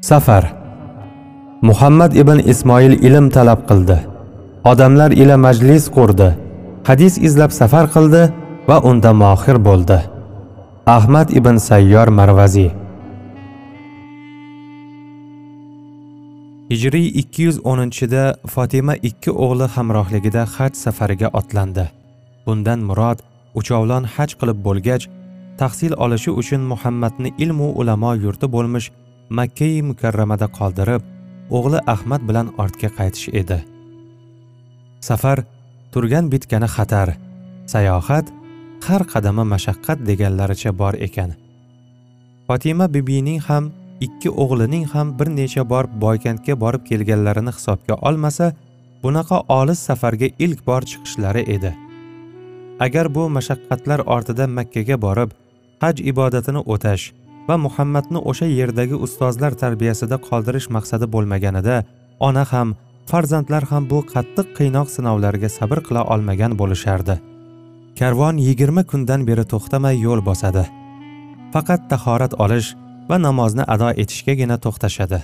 safar. Muhammad ibn ismoil ilm talab qildi. Odamlar ila majlis qurdi. Hadis izlab safar qildi va unda mohir bo'ldi. Ahmad ibn sayyor marvaziy hijriy 210-da fotima ikki o'g'li hamrohligida haj safariga otlandi. Bundan murod uchovlon haj qilib bo'lgach tahsil olishi uchun muhammadni ilmu ulamo yurti bo'lmish makkai mukarramada qoldirib o'g'li ahmad bilan ortga qaytish edi. Safar turgan bitgani xatar sayohat har qadami mashaqqat deganlaricha bor ekan. Fotima bibining ham ikki o'g'lining ham bir necha bor boykandga borib kelganlarini hisobga olmasa bunaqa olis safarga ilk bor chiqishlari edi. Agar bu mashaqqatlar ortida makkaga borib haj ibodatini o'tash va muhammadni o'sha yerdagi ustozlar tarbiyasida qoldirish maqsadi bo'lmaganida ona ham farzandlar ham bu qattiq qiynoq sinovlarga sabr qila olmagan bo'lishardi. Karvon yigirma kundan beri to'xtamay yo'l bosadi. Faqat tahorat olish va namozni ado etishgagina to'xtashadi.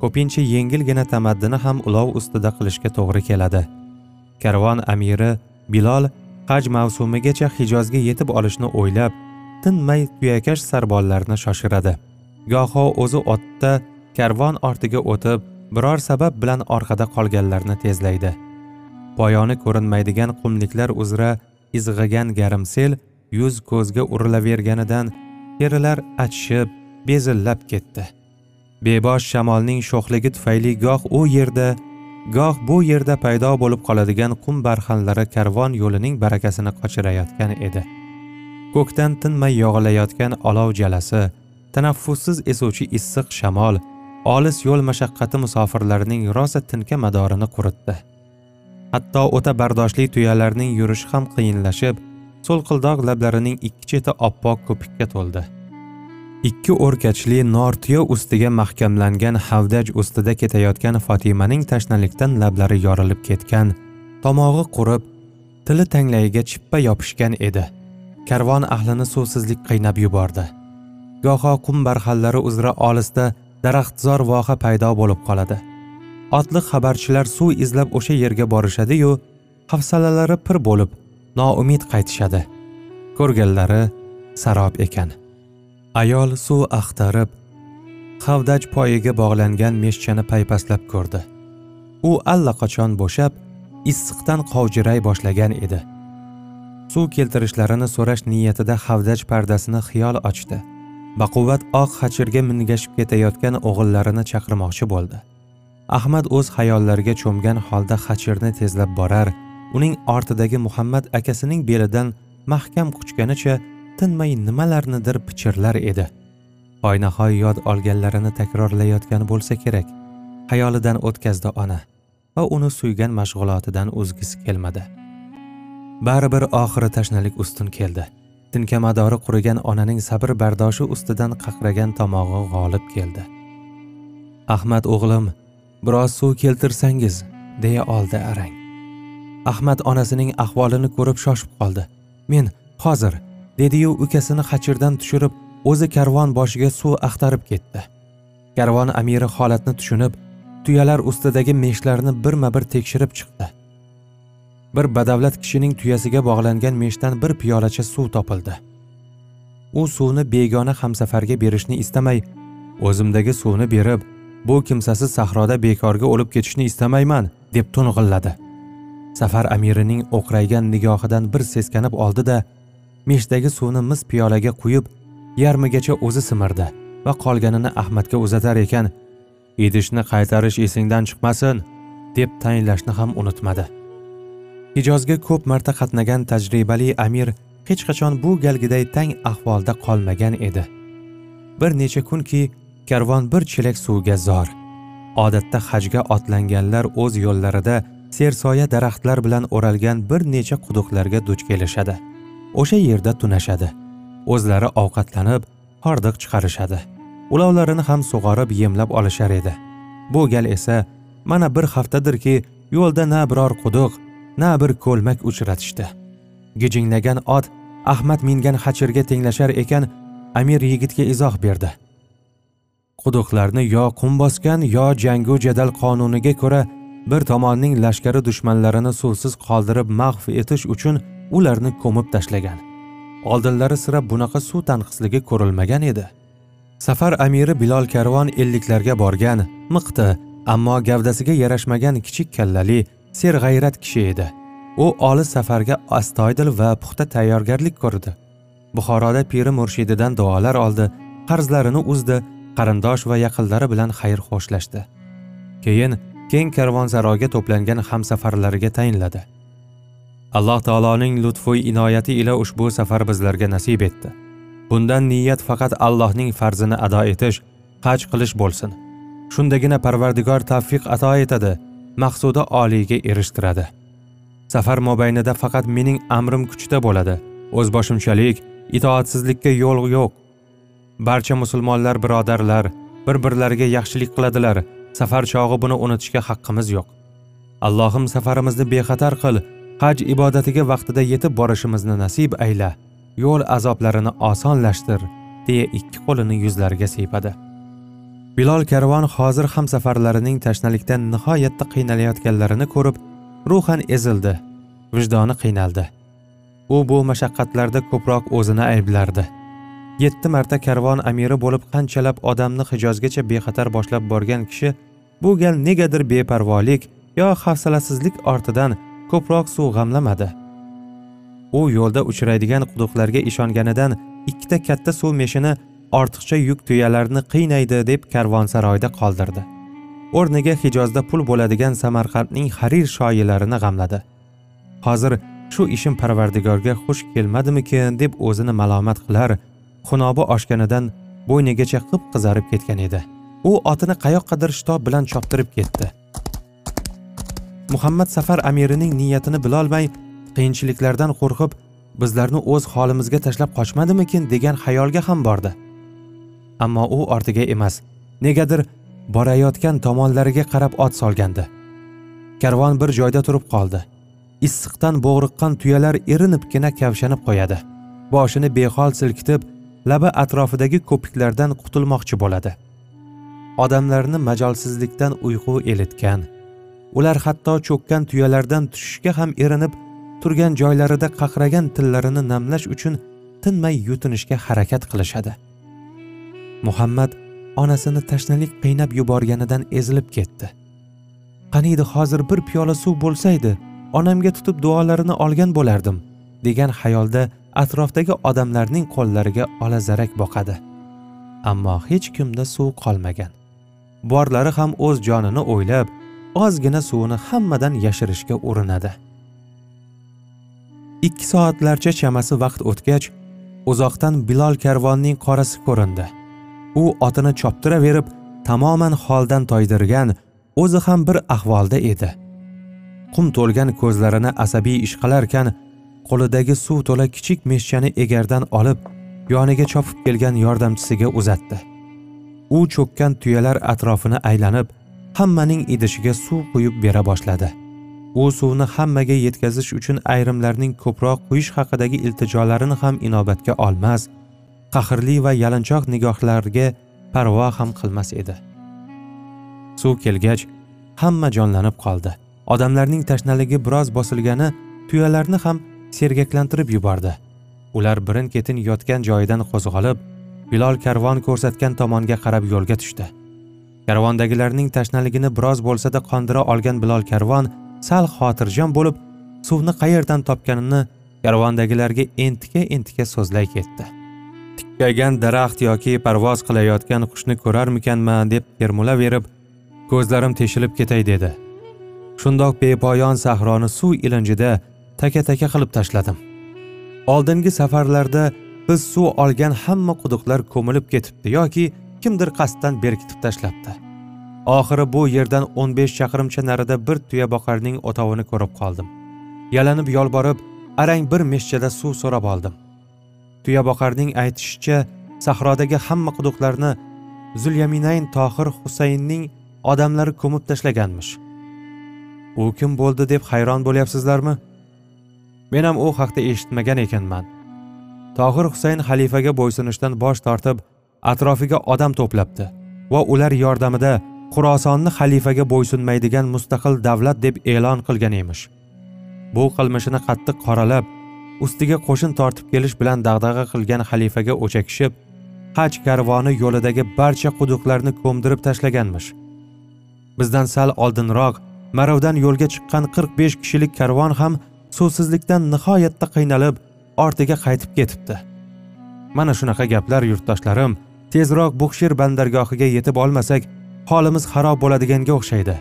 Ko'pincha yengilgina tamaddini ham ulov ustida qilishga to'g'ri keladi. Karvon amiri bilol haj mavsumigacha hijozga yetib olishni o'ylab tinmay tuyakash sarbonlarni shoshiradi. Goho o'zi otda karvon ortiga o'tib biror sabab bilan orqada qolganlarni tezlaydi. Poyoni ko'rinmaydigan qumliklar uzra izg'igan garimsel yuz ko'zga urilaverganidan terilar achishib bezillab ketdi. Bebosh shamolning sho'xligi tufayli goh u yerda goh bu yerda paydo bo'lib qoladigan qum barxanlari karvon yo'lining barakasini qochirayotgan edi. Ko'kdan tinmay yog'ilayotgan olov jalasi tanaffussiz esuvchi issiq shamol olis yo'l mashaqqati musofirlarning rosa tinka madorini quritdi. Hatto o'ta bardoshli tuyalarning yurishi ham qiyinlashib so'lqildoq lablarining ikki cheti oppoq ko'pikka to'ldi. Ikki o'rkachli nortuya ustiga mahkamlangan havdaj ustida ketayotgan fotimaning tashnalikdan lablari yorilib ketgan tomog'i qurib tili tanglayiga chippa yopishgan edi. Karvon ahlini suvsizlik qiynab yubordi. Goho qum barxanlari uzra olisda daraxtzor voha paydo bo'lib qoladi. Otliq xabarchilar suv izlab o'sha yerga borishadi-yu hafsalalari pir bo'lib noumid qaytishadi. Ko'rganlari sarob ekan. Ayol suv axtarib havdaj poyiga bog'langan meshchani paypaslab ko'rdi. U allaqachon bo'shab issiqdan qovjiray boshlagan edi. Suv keltirishlarini so'rash niyatida havdaj pardasini xiyol ochdi. Baquvvat oq hachirga mingashib ketayotgan o'g'illarini chaqirmoqchi bo'ldi. Ahmad o'z xayollariga cho'mgan holda hachirni tezlab borar uning ortidagi muhammad akasining belidan mahkam quchganicha tinmay nimalarnidir pichirlar edi. Hoynahoy yod olganlarini takrorlayotgan bo'lsa kerak xayolidan o'tkazdi ona va uni suygan mashg'ulotidan uzgisi kelmadi. Baribir oxiri tashnalik ustun keldi. Tinkamadori qurigan onaning sabr bardoshi ustidan qaqragan tomog'i g'olib keldi. Ahmad o'g'lim biroz suv keltirsangiz deya oldi arang. Ahmad onasining ahvolini ko'rib shoshib qoldi. Men hozir dediyu ukasini xachirdan tushirib o'zi karvon boshiga suv axtarib ketdi. Karvon amiri holatni tushunib tuyalar ustidagi meshlarni birma bir tekshirib chiqdi. Bir badavlat kishining tuyasiga bog'langan meshdan bir piyolacha suv topildi. U suvni begona hamsafarga berishni istamay o'zimdagi suvni berib bu kimsasiz sahroda bekorga o'lib ketishni istamayman deb to'ng'illadi. Safar amirining o'qraygan nigohidan bir seskanib oldi da meshdagi suvni mis piyolaga quyib yarmigacha o'zi simirdi va qolganini ahmadga uzatar ekan idishni qaytarish esingdan chiqmasin deb tayinlashni ham unutmadi. Hijozga ko'p marta qatnagan tajribali amir hech qachon bu galgiday tang ahvolda qolmagan edi. Bir necha kunki karvon bir chelak suvga zor. Odatda hajga otlanganlar o'z yo'llarida sersoya daraxtlar bilan o'ralgan bir necha quduqlarga duch kelishadi. O'sha yerda tunashadi. O'zlari ovqatlanib hordiq chiqarishadi. Ulovlarini ham sug'orib yemlab olishar edi. Bu gal esa mana bir haftadirki yo'lda na biror quduq na bir ko'lmak uchratishdi. Gijinglagan ot ahmad mingan xachirga tenglashar ekan amir yigitga izoh berdi. Quduqlarni yo qum bosgan yo jangu jadal qonuniga ko'ra bir tomonning lashkari dushmanlarini suvsiz qoldirib mahv etish uchun ularni ko'mib tashlagan. Oldinlari sira bunaqa suv tanqisligi ko'rilmagan edi. Safar amiri bilol karvon elliklarga borgan miqti ammo gavdasiga yarashmagan kichik kallali serg'ayrat kishi edi. U olis safarga astoydil va puxta tayyorgarlik ko'rdi. Buxoroda piri murshididan duolar oldi qarzlarini uzdi qarindosh va yaqinlari bilan xayr xo'shlashdi. Keyin keng karvonsaroyga to'plangan hamsafarlariga tayinladi. Alloh taoloning lutfu inoyati ila ushbu safar bizlarga nasib etdi. Bundan niyat faqat allohning farzini ado etish haj qilish bo'lsin. Shundagina parvardigor tavfiq ato etadi. Maqsudi oliyga erishtiradi. Safar mobaynida faqat mening amrim kuchda bo'ladi. O'zboshimchalik itoatsizlikka yo'l yo'q. Barcha musulmonlar birodarlar bir birlariga yaxshilik qiladilar. Safar chog'i buni unutishga haqqimiz yo'q. Allohim safarimizni bexatar qil haj ibodatiga vaqtida yetib borishimizni nasib ayla. Yo'l azoblarini osonlashtir deya ikki qo'lini yuzlariga siypadi. Bilol karvon hozir ham safarlarining tashnalikdan nihoyatda qiynalayotganlarini ko'rib ruhan ezildi vijdoni qiynaldi. U bu mashaqqatlarda ko'proq o'zini ayblardi. Yetti marta karvon amiri bo'lib qanchalab odamni hijozgacha bexatar boshlab borgan kishi bu gal negadir beparvolik yo hafsalasizlik ortidan ko'proq suv g'amlamadi. U yo'lda uchraydigan quduqlarga ishonganidan ikkita katta suv meshini ortiqcha yuk tuyalarni qiynaydi deb karvonsaroyda qoldirdi. O'rniga hijozda pul bo'ladigan samarqandning harir shoyilarini g'amladi. Hozir shu ishim parvardigorga xush kelmadimikin deb o'zini malomat qilar xunobi oshganidan bo'ynigacha qip qizarib ketgan edi. U otini qayoqqadir shitob bilan choptirib ketdi. Muhammad safar amirining niyatini bilolmay qiyinchiliklardan qo'rqib bizlarni o'z holimizga tashlab qochmadimikin? degan xayolga ham bordi. Ammo u ortiga emas negadir borayotgan tomonlariga qarab ot solgandi. Karvon bir joyda turib qoldi. Issiqdan bo'g'riqqan tuyalar erinibgina kavshanib qo'yadi. Boshini behol silkitib labi atrofidagi ko'piklardan qutulmoqchi bo'ladi. Odamlarni majolsizlikdan uyqu elitgan ular hatto cho'kkan tuyalardan tushishga ham erinib turgan joylarida qaqragan tillarini namlash uchun tinmay yutinishga harakat qilishadi. Muhammad onasini tashnalik qiynab yuborganidan ezilib ketdi. Qaniydi hozir bir piyola suv bo'lsaydi onamga tutib duolarini olgan bo'lardim degan xayolda atrofdagi odamlarning qo'llariga olazarak boqadi. Ammo hech kimda suv qolmagan. Borlari ham o'z jonini o'ylab ozgina suvni hammadan yashirishga urinadi. Ikki soatlarcha chamasi vaqt o'tgach uzoqdan bilol karvonning qorasi ko'rindi. U otini choptiraverib tamoman holdan toydirgan o'zi ham bir ahvolda edi. Qum to'lgan ko'zlarini asabiy ishqalarkan qo'lidagi suv to'la kichik meshchani egardan olib yoniga chopib kelgan yordamchisiga uzatdi. U cho'kkan tuyalar atrofini aylanib hammaning idishiga suv quyib bera boshladi. U suvni hammaga yetkazish uchun ayrimlarning ko'proq quyish haqidagi iltijolarini ham inobatga olmas qahrli va yalinchoq nigohlarga parvo ham qilmas edi. Suv kelgach hamma jonlanib qoldi. Odamlarning tashnaligi biroz bosilgani tuyalarni ham sergaklantirib yubordi. Ular birin ketin yotgan joyidan qo'zg'olib bilol karvon ko'rsatgan tomonga qarab yo'lga tushdi. Karvondagilarning tashnaligini biroz bo'lsada qondira olgan bilol karvon sal xotirjam bo'lib suvni qayerdan topganini karvondagilarga entika entika so'zlay ketdi. Tikkaygan daraxt yoki parvoz qilayotgan qushni ko'rarmikanman deb termulaverib ko'zlarim teshilib ketay dedi. Shundoq bepoyon sahroni suv ilinjida taka taka qilib tashladim. Oldingi safarlarda biz suv olgan hamma quduqlar ko'milib ketibdi yoki kimdir qasddan berkitib tashlabdi oxiri bu yerdan 15 chaqirimcha narida bir tuya boqarning o'tovini ko'rib qoldim. Yalanib yolborib arang bir meshchada suv so'rab oldim. Tuyaboqarning aytishicha sahrodagi hamma quduqlarni zulyaminayn tohir husaynning odamlari ko'mib tashlaganmish. U kim bo'ldi deb hayron bo'lyapsizlarmi? Men ham u haqda eshitmagan ekanman. Tohir husayn xalifaga bo'ysunishdan bosh tortib atrofiga odam to'plabdi va ular yordamida xurosonni xalifaga bo'ysunmaydigan mustaqil davlat deb e'lon qilgan emish. Bu qilmishini qattiq qoralab ustiga qo'shin tortib kelish bilan dag'dag'a qilgan xalifaga o'chakishib haj karvoni yo'lidagi barcha quduqlarni ko'mdirib tashlaganmish. Bizdan sal oldinroq marovdan yo'lga chiqqan 45 kishilik karvon ham suvsizlikdan nihoyatda qiynalib ortiga qaytib ketibdi. Mana shunaqa gaplar yurtdoshlarim tezroq buxshir bandargohiga yetib olmasak holimiz xarob bo'ladiganga o'xshaydi.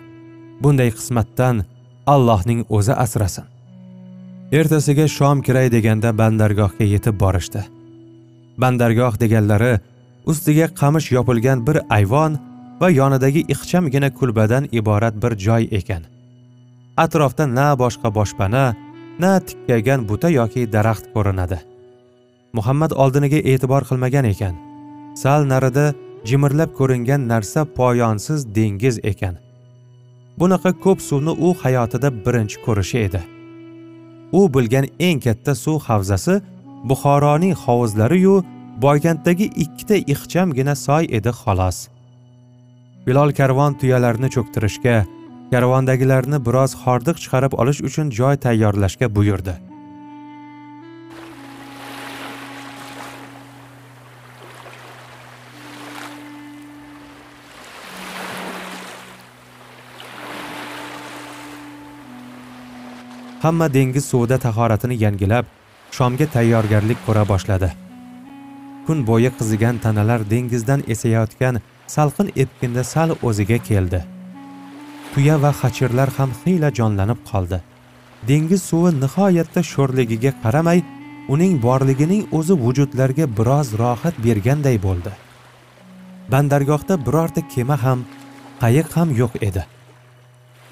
Bunday qismatdan allohning o'zi asrasin. Ertasiga shom kiray deganda bandargohga yetib borishdi. Bandargoh deganlari ustiga qamish yopilgan bir ayvon va yonidagi ixchamgina kulbadan iborat bir joy ekan. Atrofda na boshqa boshpana na tikkaygan buta yoki daraxt ko'rinadi. Muhammad oldiniga e'tibor qilmagan ekan. Sal narida jimirlab ko'ringan narsa poyonsiz dengiz ekan. Bunaqa ko'p suvni u hayotida birinchi ko'rishi edi. U bilgan eng katta suv havzasi buxoroning hovuzlari-yu ikkita ixchamgina soy edi xolos. Bilol karvon tuyalarni cho'ktirishga karvondagilarni biroz hordiq chiqarib olish uchun joy tayyorlashga buyurdi. Hamma dengiz suvida tahoratini yangilab shomga tayyorgarlik ko'ra boshladi. Kun bo'yi qizigan tanalar dengizdan esayotgan salqin epkinda sal o'ziga keldi. Tuya va xachirlar ham xiyla jonlanib qoldi. Dengiz suvi nihoyatda sho'rligiga qaramay uning borligining o'zi vujudlarga biroz rohat berganday bo'ldi. Bandargohda birorta kema ham qayiq ham yo'q edi.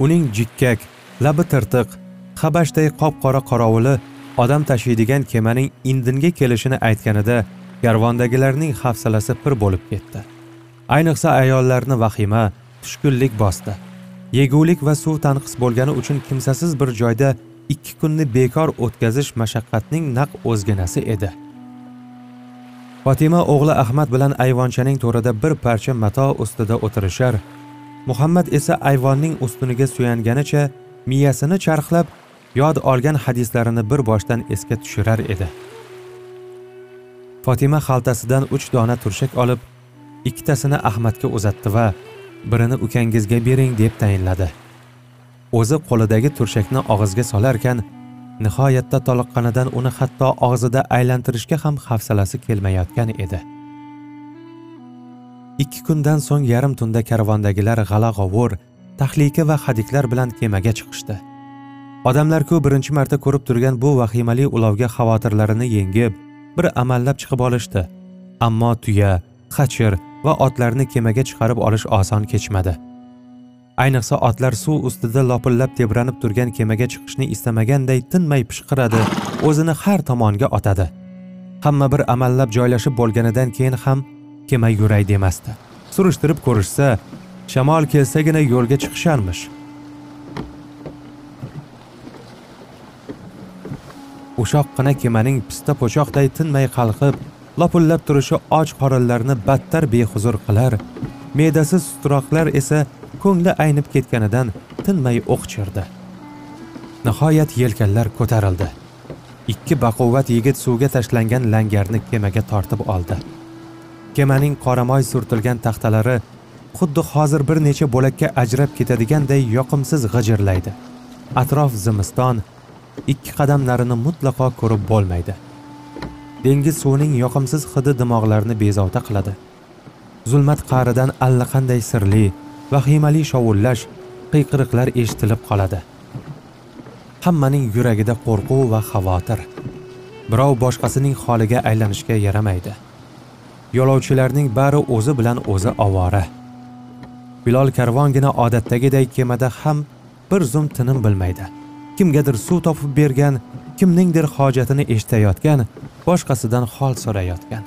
Uning jikkak labi tirtiq habashday qop qora qorovuli odam tashiydigan kemaning indinga kelishini aytganida karvondagilarning hafsalasi pir bo'lib ketdi. Ayniqsa ayollarni vahima tushkunlik bosdi. Yegulik va suv tanqis bo'lgani uchun kimsasiz bir joyda ikki kunni bekor o'tkazish mashaqqatning naq o'zginasi edi. Fotima o'g'li ahmad bilan ayvonchaning to'rida bir parcha mato ustida o'tirishar muhammad esa ayvonning ustuniga suyanganicha miyasini charxlab yod olgan hadislarini bir boshdan esga tushirar edi. Fotima xaltasidan uch dona turshak olib ikkitasini ahmadga uzatdi va birini ukangizga bering deb tayinladi. O'zi qo'lidagi turshakni og'izga solarkan nihoyatda toliqqanidan uni hatto og'zida aylantirishga ham hafsalasi kelmayotgan edi. Ikki kundan so'ng yarim tunda karvondagilar g'ala g'ovur tahlika va hadiklar bilan kemaga chiqishdi. Odamlar-ku birinchi marta ko'rib turgan bu vahimali ulovga xavotirlarini yengib bir amallab chiqib olishdi. Ammo tuya xachir va otlarni kemaga chiqarib olish oson kechmadi. Ayniqsa otlar suv ustida lopillab tebranib turgan kemaga chiqishni istamaganday tinmay pishqiradi o'zini har tomonga otadi. Hamma bir amallab joylashib bo'lganidan keyin ham kema yuray demasdi. Surishtirib ko'rishsa shamol kelsagina yo'lga chiqisharmish. O'shoqqina kemaning pista po'choqday tinmay qalqib lopullab turishi och qorinlarni battar behuzur qilar. Me'dasi sutroqlar esa ko'ngli aynib ketganidan tinmay o'qchirdi. Nihoyat yelkanlar ko'tarildi. Ikki baquvvat yigit suvga tashlangan langarni kemaga tortib oldi. Kemaning qoramoy surtilgan taxtalari xuddi hozir bir necha bo'lakka ajrab ketadiganday yoqimsiz g'ijirlaydi. Atrof zimiston ikki qadamlarini mutlaqo ko'rib bo'lmaydi. Dengiz suvining yoqimsiz hidi dimoqlarni bezovta qiladi. Zulmat qa'ridan allaqanday sirli vahimali shovullash qiyqiriqlar eshitilib qoladi. Hammaning yuragida qo'rquv va xavotir. Birov boshqasining holiga aylanishga yaramaydi. Yo'lovchilarning bari o'zi bilan o'zi ovora. Bilol karvongina odatdagiday kemada ham bir zum tinim bilmaydi. Kimgadir suv topib bergan kimningdir hojatini eshitayotgan boshqasidan hol so'rayotgan.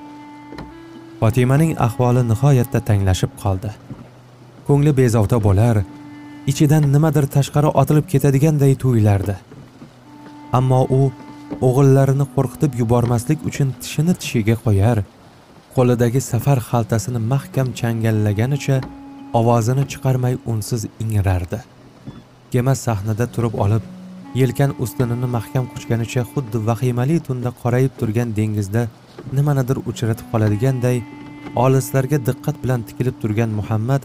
Fotimaning ahvoli nihoyatda tanglashib qoldi. Ko'ngli bezovta bo'lar ichidan nimadir tashqari otilib ketadiganday tuyulardi. Ammo u o'g'illarini qo'rqitib yubormaslik uchun tishini tishiga qo'yar qo'lidagi safar xaltasini mahkam changallaganicha ovozini chiqarmay unsiz ingrardi. Kema sahnada turib olib yelkan ustunini mahkam quchganicha xuddi vahimali tunda qorayib turgan dengizda nimanidir uchratib qoladiganday olislarga diqqat bilan tikilib turgan muhammad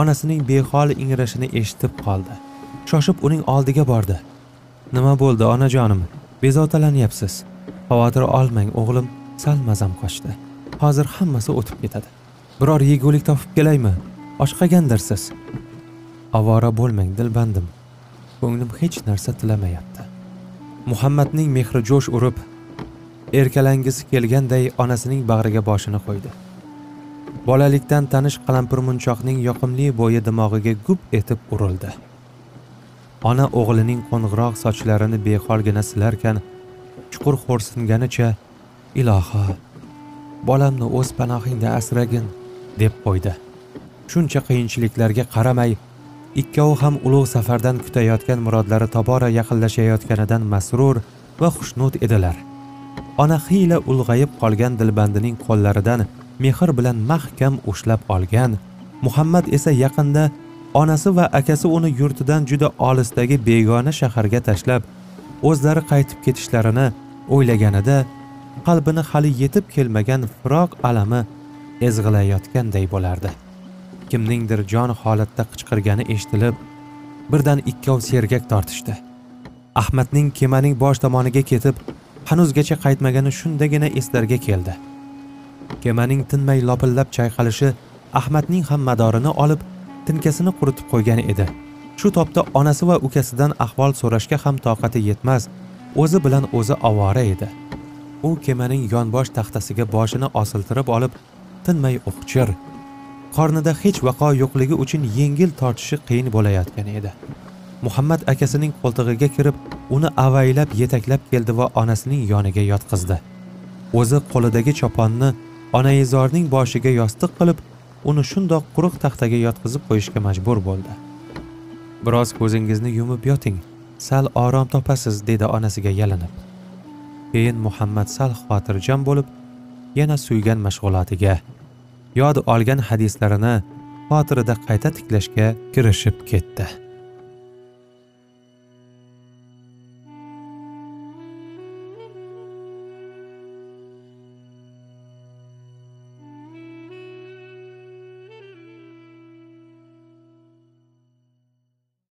onasining behol ingrashini eshitib qoldi. Shoshib uning oldiga bordi. Nima bo'ldi onajonim? Bezovtalanyapsiz. Xavotir olmang o'g'lim. Sal mazam qochdi. Hozir hammasi o'tib ketadi. Biror yegulik topib kelaymi? Ochqagandirsiz ovora bo'lmang dilbandim. Ko'nglim hech narsa tilamayapti. Muhammadning mehri jo'sh urib erkalangisi kelganday onasining bag'riga boshini qo'ydi. Bolalikdan tanish qalampirmunchoqning yoqimli bo'yi dimog'iga gup etib urildi. Ona o'g'lining qo'ng'iroq sochlarini beholgina silarkan chuqur xo'rsinganicha iloho bolamni o'z panohingda asragin deb qo'ydi. Shuncha qiyinchiliklarga qaramay ikkovi ham ulug' safardan kutayotgan murodlari tobora yaqinlashayotganidan masrur va xushnud edilar. Ona xiyla ulg'ayib qolgan dilbandining qo'llaridan mehr bilan mahkam ushlab olgan muhammad esa yaqinda onasi va akasi uni yurtidan juda olisdagi begona shaharga tashlab o'zlari qaytib ketishlarini o'ylaganida qalbini hali yetib kelmagan firoq alami ezg'ilayotganday bo'lardi. Kimningdir jon holatda qichqirgani eshitilib birdan ikkov sergak tortishdi. Ahmadning kemaning bosh tomoniga ketib hanuzgacha qaytmagani shundagina eslarga keldi. Kemaning tinmay lopillab chayqalishi ahmadning ham madorini olib tinkasini quritib qo'ygan edi. Shu topda onasi va ukasidan ahvol so'rashga ham toqati yetmas o'zi bilan o'zi ovora edi. U kemaning yonbosh taxtasiga boshini osiltirib olib tinmay o'qchir qornida hech vaqo yo'qligi uchun yengil tortishi qiyin bo'layotgan edi. Muhammad akasining qo'ltig'iga kirib uni avaylab yetaklab keldi va onasining yoniga yotqizdi. O'zi qo'lidagi choponni onaizorning boshiga yostiq qilib uni shundoq quruq taxtaga yotqizib qo'yishga majbur bo'ldi. Biroz ko'zingizni yumib yoting sal orom topasiz dedi onasiga yalinib. Keyin muhammad sal xotirjam bo'lib yana suygan mashg'ulotiga yod olgan hadislarini xotirida qayta tiklashga kirishib ketdi.